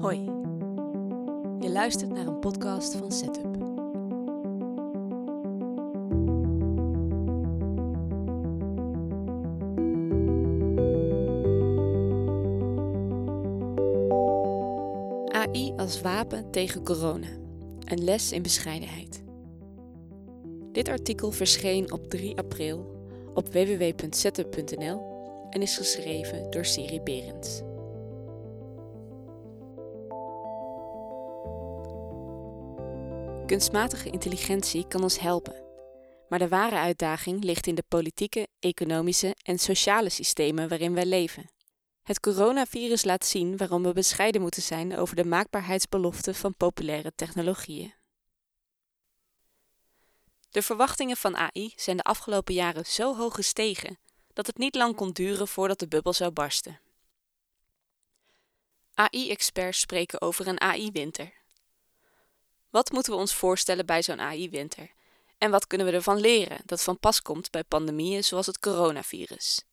Hoi. Je luistert naar een podcast van Setup. AI als wapen tegen corona. Een les in bescheidenheid. Dit artikel verscheen op 3 april op www.setup.nl en is geschreven door Siri Berends. Kunstmatige intelligentie kan ons helpen. Maar de ware uitdaging ligt in de politieke, economische en sociale systemen waarin wij leven. Het coronavirus laat zien waarom we bescheiden moeten zijn over de maakbaarheidsbeloften van populaire technologieën. De verwachtingen van AI zijn de afgelopen jaren zo hoog gestegen dat het niet lang kon duren voordat de bubbel zou barsten. AI-experts spreken over een AI-winter. Wat moeten we ons voorstellen bij zo'n AI-winter? En wat kunnen we ervan leren dat van pas komt bij pandemieën zoals het coronavirus?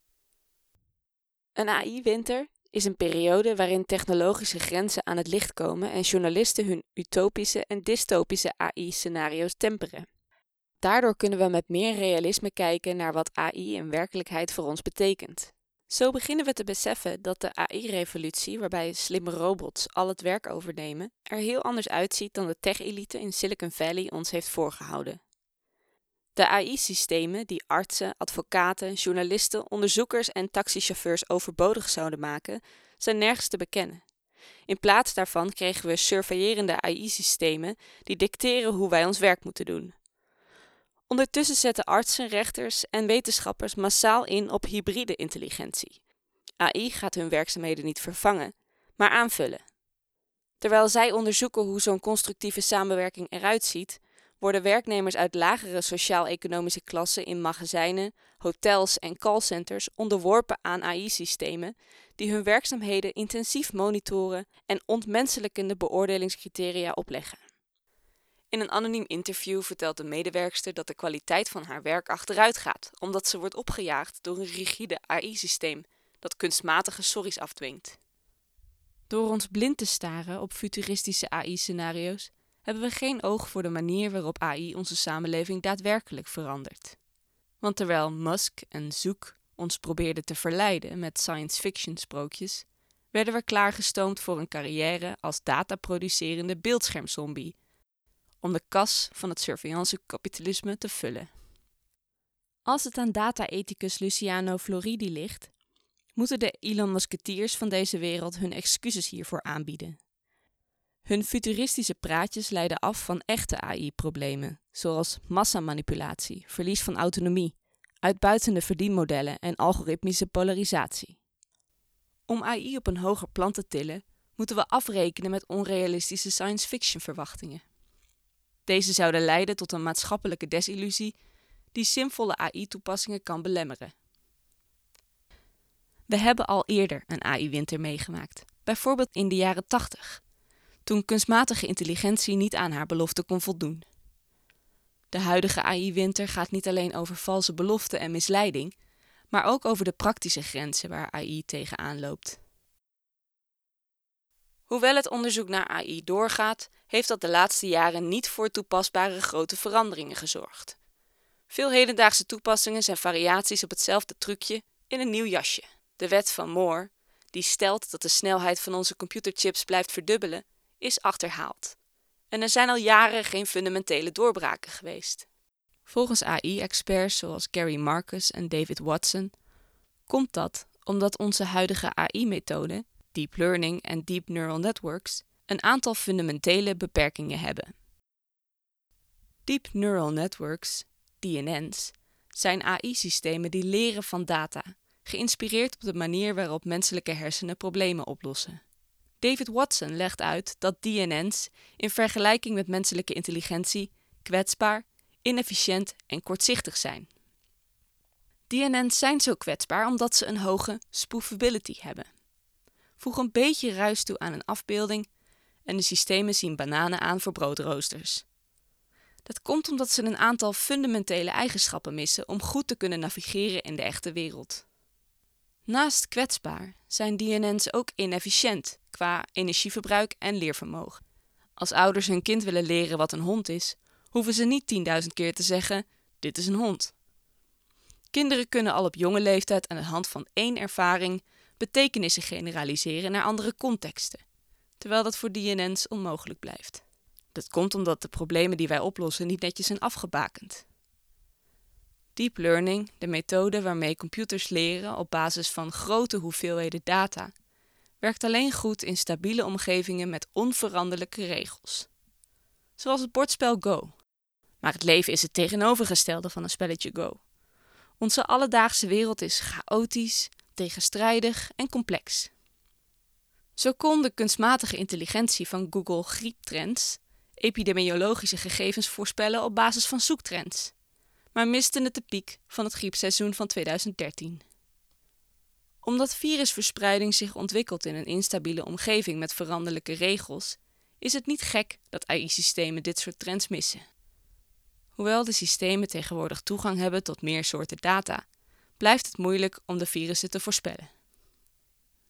Een AI-winter is een periode waarin technologische grenzen aan het licht komen en journalisten hun utopische en dystopische AI-scenario's temperen. Daardoor kunnen we met meer realisme kijken naar wat AI in werkelijkheid voor ons betekent. Zo beginnen we te beseffen dat de AI-revolutie, waarbij slimme robots al het werk overnemen, er heel anders uitziet dan de tech-elite in Silicon Valley ons heeft voorgehouden. De AI-systemen die artsen, advocaten, journalisten, onderzoekers en taxichauffeurs overbodig zouden maken, zijn nergens te bekennen. In plaats daarvan kregen we surveillerende AI-systemen die dicteren hoe wij ons werk moeten doen. Ondertussen zetten artsen, rechters en wetenschappers massaal in op hybride intelligentie. AI gaat hun werkzaamheden niet vervangen, maar aanvullen. Terwijl zij onderzoeken hoe zo'n constructieve samenwerking eruit ziet, worden werknemers uit lagere sociaal-economische klassen in magazijnen, hotels en callcenters onderworpen aan AI-systemen die hun werkzaamheden intensief monitoren en ontmenselijkende beoordelingscriteria opleggen. In een anoniem interview vertelt een medewerkster dat de kwaliteit van haar werk achteruit gaat, omdat ze wordt opgejaagd door een rigide AI-systeem dat kunstmatige sorry's afdwingt. Door ons blind te staren op futuristische AI-scenario's hebben we geen oog voor de manier waarop AI onze samenleving daadwerkelijk verandert. Want terwijl Musk en Zoek ons probeerden te verleiden met science fiction sprookjes, werden we klaargestoomd voor een carrière als dataproducerende beeldschermzombie om de kas van het surveillance-kapitalisme te vullen. Als het aan data-ethicus Luciano Floridi ligt, moeten de Elon Musketeers van deze wereld hun excuses hiervoor aanbieden. Hun futuristische praatjes leiden af van echte AI-problemen, zoals massamanipulatie, verlies van autonomie, uitbuitende verdienmodellen en algoritmische polarisatie. Om AI op een hoger plan te tillen, moeten we afrekenen met onrealistische science fiction verwachtingen. Deze zouden leiden tot een maatschappelijke desillusie die zinvolle AI-toepassingen kan belemmeren. We hebben al eerder een AI-winter meegemaakt, bijvoorbeeld in de jaren 80, toen kunstmatige intelligentie niet aan haar belofte kon voldoen. De huidige AI-winter gaat niet alleen over valse beloften en misleiding, maar ook over de praktische grenzen waar AI tegenaan loopt. Hoewel het onderzoek naar AI doorgaat, heeft dat de laatste jaren niet voor toepasbare grote veranderingen gezorgd. Veel hedendaagse toepassingen zijn variaties op hetzelfde trucje in een nieuw jasje. De wet van Moore, die stelt dat de snelheid van onze computerchips blijft verdubbelen, is achterhaald. En er zijn al jaren geen fundamentele doorbraken geweest. Volgens AI-experts zoals Gary Marcus en David Watson komt dat omdat onze huidige AI-methoden deep learning en deep neural networks een aantal fundamentele beperkingen hebben. Deep neural networks, DNN's, zijn AI-systemen die leren van data, geïnspireerd op de manier waarop menselijke hersenen problemen oplossen. David Watson legt uit dat DNN's in vergelijking met menselijke intelligentie kwetsbaar, inefficiënt en kortzichtig zijn. DNN's zijn zo kwetsbaar omdat ze een hoge spoofability hebben. Voeg een beetje ruis toe aan een afbeelding en de systemen zien bananen aan voor broodroosters. Dat komt omdat ze een aantal fundamentele eigenschappen missen om goed te kunnen navigeren in de echte wereld. Naast kwetsbaar zijn DNN's ook inefficiënt qua energieverbruik en leervermogen. Als ouders hun kind willen leren wat een hond is, hoeven ze niet 10.000 keer te zeggen: Dit is een hond. Kinderen kunnen al op jonge leeftijd aan de hand van één ervaring betekenissen generaliseren naar andere contexten, terwijl dat voor DNN's onmogelijk blijft. Dat komt omdat de problemen die wij oplossen niet netjes zijn afgebakend. Deep learning, de methode waarmee computers leren op basis van grote hoeveelheden data, werkt alleen goed in stabiele omgevingen met onveranderlijke regels. Zoals het bordspel Go. Maar het leven is het tegenovergestelde van een spelletje Go. Onze alledaagse wereld is chaotisch, tegenstrijdig en complex. Zo kon de kunstmatige intelligentie van Google grieptrends epidemiologische gegevens voorspellen op basis van zoektrends, maar misten het de piek van het griepseizoen van 2013. Omdat virusverspreiding zich ontwikkelt in een instabiele omgeving met veranderlijke regels, is het niet gek dat AI-systemen dit soort trends missen. Hoewel de systemen tegenwoordig toegang hebben tot meer soorten data, blijft het moeilijk om de virussen te voorspellen.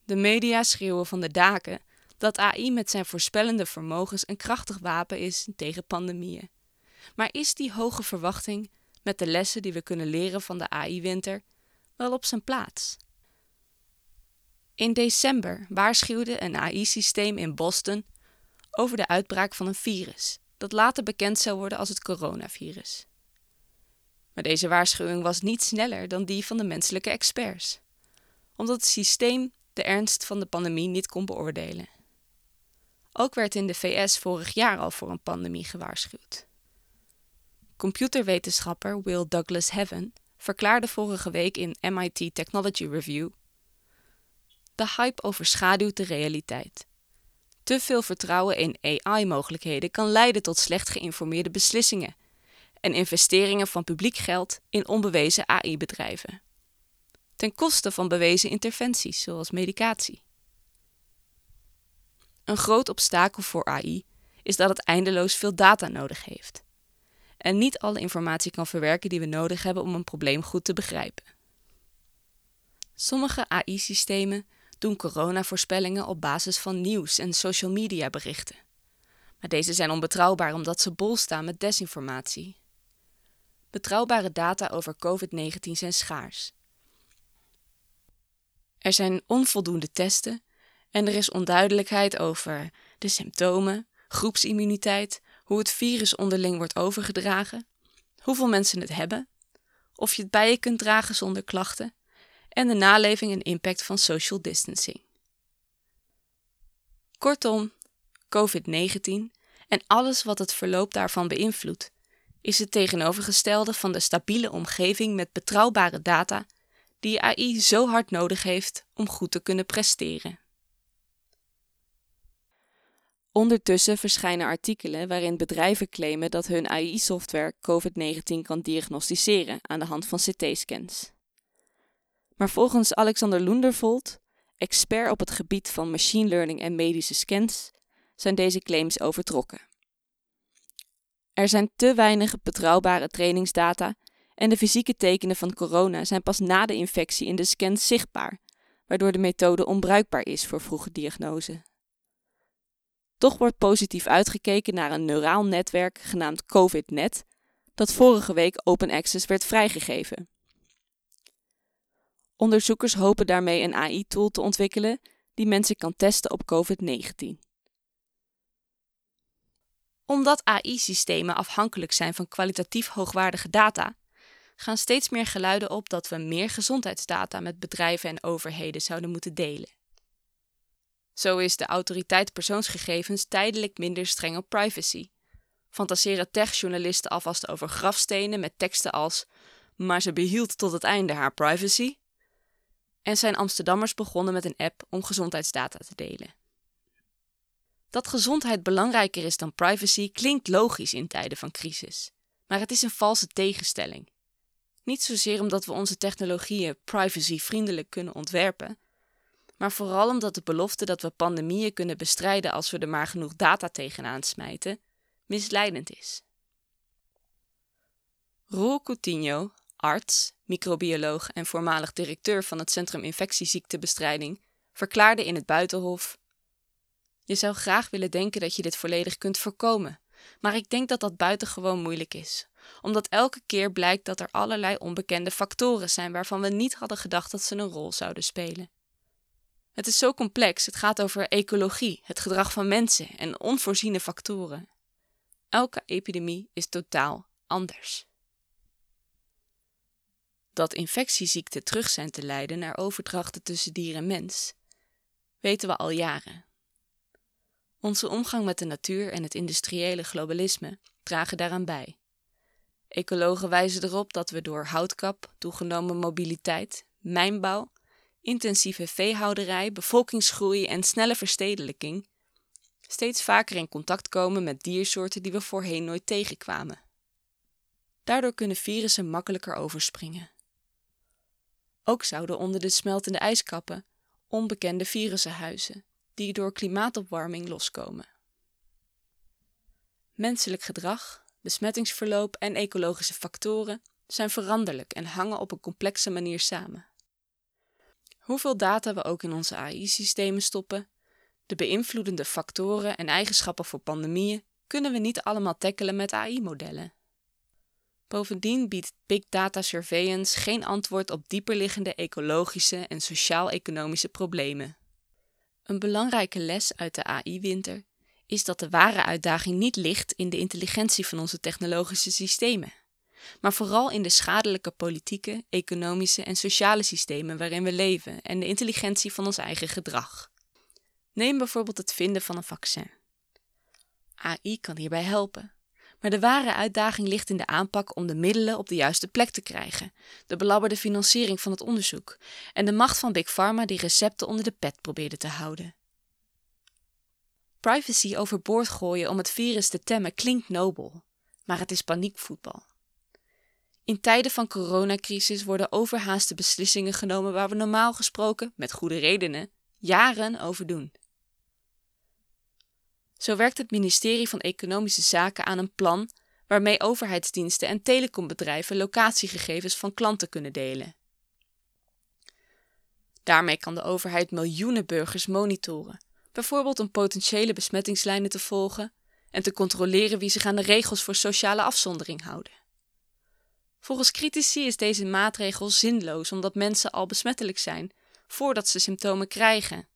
De media schreeuwen van de daken dat AI met zijn voorspellende vermogens een krachtig wapen is tegen pandemieën. Maar is die hoge verwachting, met de lessen die we kunnen leren van de AI-winter, wel op zijn plaats? In december waarschuwde een AI-systeem in Boston over de uitbraak van een virus, dat later bekend zou worden als het coronavirus. Maar deze waarschuwing was niet sneller dan die van de menselijke experts, omdat het systeem de ernst van de pandemie niet kon beoordelen. Ook werd in de VS vorig jaar al voor een pandemie gewaarschuwd. Computerwetenschapper Will Douglas Heaven verklaarde vorige week in MIT Technology Review: De hype overschaduwt de realiteit. Te veel vertrouwen in AI-mogelijkheden kan leiden tot slecht geïnformeerde beslissingen en investeringen van publiek geld in onbewezen AI-bedrijven. Ten koste van bewezen interventies zoals medicatie. Een groot obstakel voor AI is dat het eindeloos veel data nodig heeft en niet alle informatie kan verwerken die we nodig hebben om een probleem goed te begrijpen. Sommige AI-systemen doen coronavoorspellingen op basis van nieuws en social media berichten. Maar deze zijn onbetrouwbaar omdat ze bol staan met desinformatie. Betrouwbare data over COVID-19 zijn schaars. Er zijn onvoldoende testen en er is onduidelijkheid over de symptomen, groepsimmuniteit, hoe het virus onderling wordt overgedragen, hoeveel mensen het hebben, of je het bij je kunt dragen zonder klachten en de naleving en impact van social distancing. Kortom, COVID-19 en alles wat het verloop daarvan beïnvloedt, is het tegenovergestelde van de stabiele omgeving met betrouwbare data die AI zo hard nodig heeft om goed te kunnen presteren. Ondertussen verschijnen artikelen waarin bedrijven claimen dat hun AI-software COVID-19 kan diagnosticeren aan de hand van CT-scans. Maar volgens Alexander Loendervold, expert op het gebied van machine learning en medische scans, zijn deze claims overtrokken. Er zijn te weinig betrouwbare trainingsdata en de fysieke tekenen van corona zijn pas na de infectie in de scans zichtbaar, waardoor de methode onbruikbaar is voor vroege diagnose. Toch wordt positief uitgekeken naar een neuraal netwerk genaamd COVIDNet, dat vorige week open access werd vrijgegeven. Onderzoekers hopen daarmee een AI-tool te ontwikkelen die mensen kan testen op COVID-19. Omdat AI-systemen afhankelijk zijn van kwalitatief hoogwaardige data, gaan steeds meer geluiden op dat we meer gezondheidsdata met bedrijven en overheden zouden moeten delen. Zo is de autoriteit persoonsgegevens tijdelijk minder streng op privacy. Fantaseren techjournalisten alvast over grafstenen met teksten als maar ze behield tot het einde haar privacy? En zijn Amsterdammers begonnen met een app om gezondheidsdata te delen. Dat gezondheid belangrijker is dan privacy klinkt logisch in tijden van crisis, maar het is een valse tegenstelling. Niet zozeer omdat we onze technologieën privacyvriendelijk kunnen ontwerpen, maar vooral omdat de belofte dat we pandemieën kunnen bestrijden als we er maar genoeg data tegenaan smijten, misleidend is. Roel Coutinho, arts, microbioloog en voormalig directeur van het Centrum Infectieziektebestrijding, verklaarde in het Buitenhof: Je zou graag willen denken dat je dit volledig kunt voorkomen, maar ik denk dat dat buitengewoon moeilijk is, omdat elke keer blijkt dat er allerlei onbekende factoren zijn waarvan we niet hadden gedacht dat ze een rol zouden spelen. Het is zo complex, het gaat over ecologie, het gedrag van mensen en onvoorziene factoren. Elke epidemie is totaal anders. Dat infectieziekten terug zijn te leiden naar overdrachten tussen dier en mens, weten we al jaren. Onze omgang met de natuur en het industriële globalisme dragen daaraan bij. Ecologen wijzen erop dat we door houtkap, toegenomen mobiliteit, mijnbouw, intensieve veehouderij, bevolkingsgroei en snelle verstedelijking steeds vaker in contact komen met diersoorten die we voorheen nooit tegenkwamen. Daardoor kunnen virussen makkelijker overspringen. Ook zouden onder de smeltende ijskappen onbekende virussen huizen, die door klimaatopwarming loskomen. Menselijk gedrag, besmettingsverloop en ecologische factoren zijn veranderlijk en hangen op een complexe manier samen. Hoeveel data we ook in onze AI-systemen stoppen, de beïnvloedende factoren en eigenschappen voor pandemieën kunnen we niet allemaal tackelen met AI-modellen. Bovendien biedt Big Data Surveillance geen antwoord op dieperliggende ecologische en sociaal-economische problemen. Een belangrijke les uit de AI-winter is dat de ware uitdaging niet ligt in de intelligentie van onze technologische systemen, maar vooral in de schadelijke politieke, economische en sociale systemen waarin we leven en de intelligentie van ons eigen gedrag. Neem bijvoorbeeld het vinden van een vaccin. AI kan hierbij helpen. Maar de ware uitdaging ligt in de aanpak om de middelen op de juiste plek te krijgen, de belabberde financiering van het onderzoek en de macht van Big Pharma die recepten onder de pet probeerde te houden. Privacy overboord gooien om het virus te temmen klinkt nobel, maar het is paniekvoetbal. In tijden van coronacrisis worden overhaaste beslissingen genomen waar we normaal gesproken, met goede redenen, jaren over doen. Zo werkt het ministerie van Economische Zaken aan een plan waarmee overheidsdiensten en telecombedrijven locatiegegevens van klanten kunnen delen. Daarmee kan de overheid miljoenen burgers monitoren, bijvoorbeeld om potentiële besmettingslijnen te volgen en te controleren wie zich aan de regels voor sociale afzondering houden. Volgens critici is deze maatregel zinloos omdat mensen al besmettelijk zijn voordat ze symptomen krijgen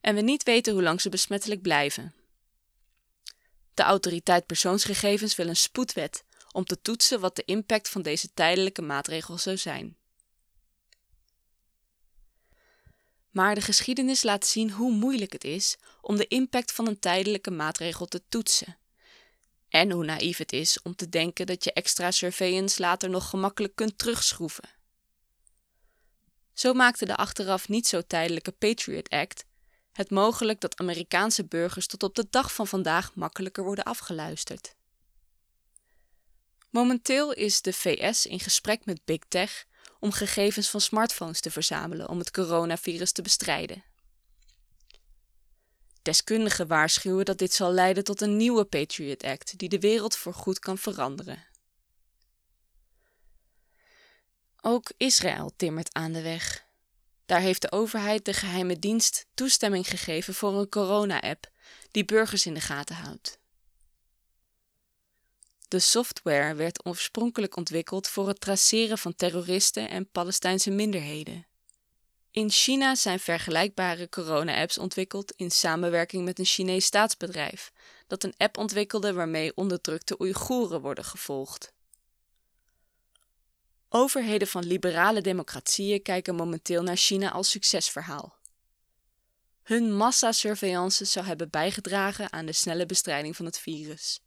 en we niet weten hoe lang ze besmettelijk blijven. De autoriteit persoonsgegevens wil een spoedwet om te toetsen wat de impact van deze tijdelijke maatregel zou zijn. Maar de geschiedenis laat zien hoe moeilijk het is om de impact van een tijdelijke maatregel te toetsen. En hoe naïef het is om te denken dat je extra surveillance later nog gemakkelijk kunt terugschroeven. Zo maakte de achteraf niet zo tijdelijke Patriot Act het mogelijk dat Amerikaanse burgers tot op de dag van vandaag makkelijker worden afgeluisterd. Momenteel is de VS in gesprek met Big Tech om gegevens van smartphones te verzamelen om het coronavirus te bestrijden. Deskundigen waarschuwen dat dit zal leiden tot een nieuwe Patriot Act die de wereld voorgoed kan veranderen. Ook Israël timmert aan de weg. Daar heeft de overheid de geheime dienst toestemming gegeven voor een corona-app die burgers in de gaten houdt. De software werd oorspronkelijk ontwikkeld voor het traceren van terroristen en Palestijnse minderheden. In China zijn vergelijkbare corona-apps ontwikkeld in samenwerking met een Chinees staatsbedrijf dat een app ontwikkelde waarmee onderdrukte Oeigoeren worden gevolgd. Overheden van liberale democratieën kijken momenteel naar China als succesverhaal. Hun massasurveillance zou hebben bijgedragen aan de snelle bestrijding van het virus.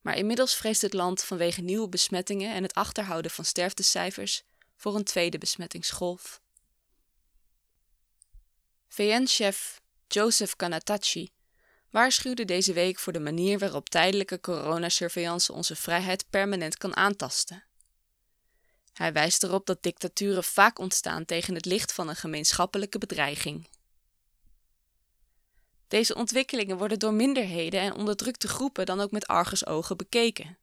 Maar inmiddels vreest het land vanwege nieuwe besmettingen en het achterhouden van sterftecijfers voor een tweede besmettingsgolf. VN-chef Joseph Kanatachi waarschuwde deze week voor de manier waarop tijdelijke coronasurveillance onze vrijheid permanent kan aantasten. Hij wijst erop dat dictaturen vaak ontstaan tegen het licht van een gemeenschappelijke bedreiging. Deze ontwikkelingen worden door minderheden en onderdrukte groepen dan ook met argusogen bekeken.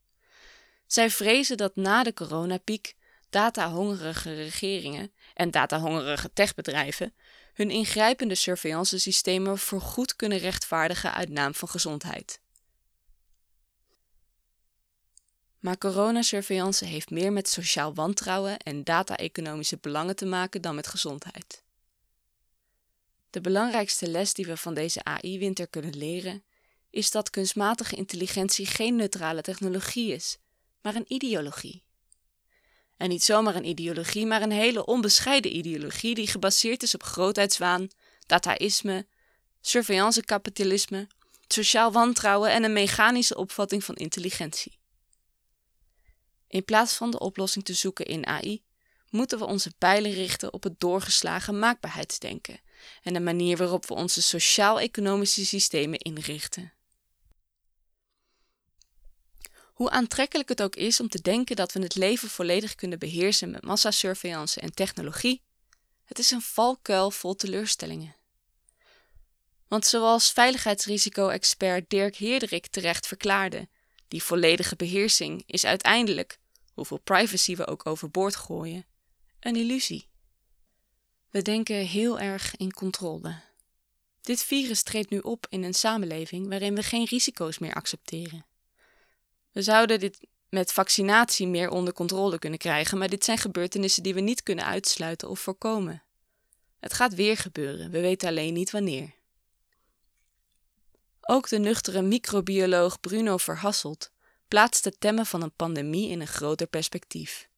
Zij vrezen dat na de coronapiek datahongerige regeringen en datahongerige techbedrijven hun ingrijpende surveillance-systemen voorgoed kunnen rechtvaardigen uit naam van gezondheid. Maar coronasurveillance heeft meer met sociaal wantrouwen en data-economische belangen te maken dan met gezondheid. De belangrijkste les die we van deze AI-winter kunnen leren is dat kunstmatige intelligentie geen neutrale technologie is, maar een ideologie. En niet zomaar een ideologie, maar een hele onbescheiden ideologie die gebaseerd is op grootheidswaan, dataïsme, surveillancekapitalisme, sociaal wantrouwen en een mechanische opvatting van intelligentie. In plaats van de oplossing te zoeken in AI, moeten we onze pijlen richten op het doorgeslagen maakbaarheidsdenken en de manier waarop we onze sociaal-economische systemen inrichten. Hoe aantrekkelijk het ook is om te denken dat we het leven volledig kunnen beheersen met massasurveillance en technologie, het is een valkuil vol teleurstellingen. Want zoals veiligheidsrisico-expert Dirk Heerderik terecht verklaarde, die volledige beheersing is uiteindelijk, hoeveel privacy we ook overboord gooien, een illusie. We denken heel erg in controle. Dit virus treedt nu op in een samenleving waarin we geen risico's meer accepteren. We zouden dit met vaccinatie meer onder controle kunnen krijgen, maar dit zijn gebeurtenissen die we niet kunnen uitsluiten of voorkomen. Het gaat weer gebeuren, we weten alleen niet wanneer. Ook de nuchtere microbioloog Bruno Verhasselt plaatst het temmen van een pandemie in een groter perspectief.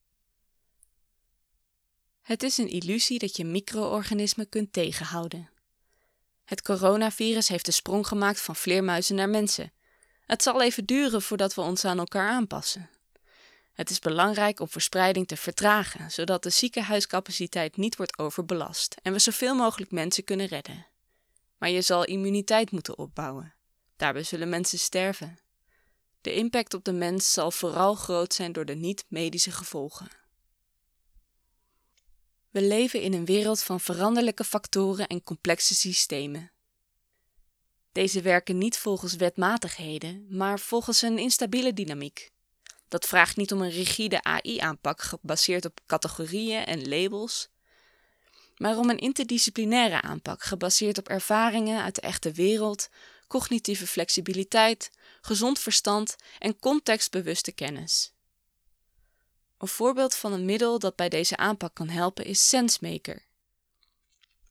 Het is een illusie dat je micro-organismen kunt tegenhouden. Het coronavirus heeft de sprong gemaakt van vleermuizen naar mensen het zal even duren voordat we ons aan elkaar aanpassen. Het is belangrijk om verspreiding te vertragen, zodat de ziekenhuiscapaciteit niet wordt overbelast en we zoveel mogelijk mensen kunnen redden. Maar je zal immuniteit moeten opbouwen. Daarbij zullen mensen sterven. De impact op de mens zal vooral groot zijn door de niet-medische gevolgen. We leven in een wereld van veranderlijke factoren en complexe systemen. Deze werken niet volgens wetmatigheden, maar volgens een instabiele dynamiek. Dat vraagt niet om een rigide AI-aanpak gebaseerd op categorieën en labels, maar om een interdisciplinaire aanpak gebaseerd op ervaringen uit de echte wereld, cognitieve flexibiliteit, gezond verstand en contextbewuste kennis. Een voorbeeld van een middel dat bij deze aanpak kan helpen is SenseMaker.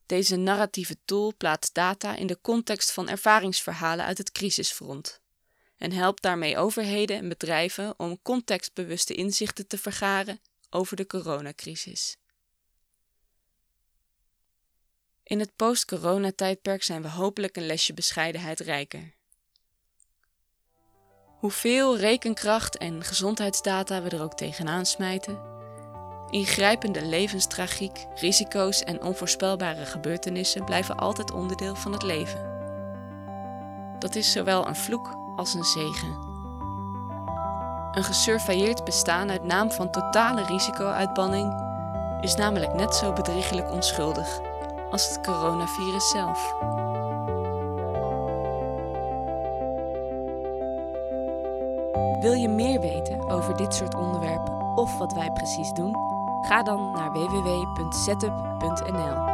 Deze narratieve tool plaatst data in de context van ervaringsverhalen uit het crisisfront en helpt daarmee overheden en bedrijven om contextbewuste inzichten te vergaren over de coronacrisis. In het post-corona-tijdperk zijn we hopelijk een lesje bescheidenheid rijker. Hoeveel rekenkracht en gezondheidsdata we er ook tegenaan smijten, Ingrijpende levenstragiek, risico's en onvoorspelbare gebeurtenissen blijven altijd onderdeel van het leven. Dat is zowel een vloek als een zegen. Een gesurveilleerd bestaan uit naam van totale risico-uitbanning is namelijk net zo bedriegelijk onschuldig als het coronavirus zelf. Wil je meer weten over dit soort onderwerpen of wat wij precies doen? Ga dan naar www.setup.nl.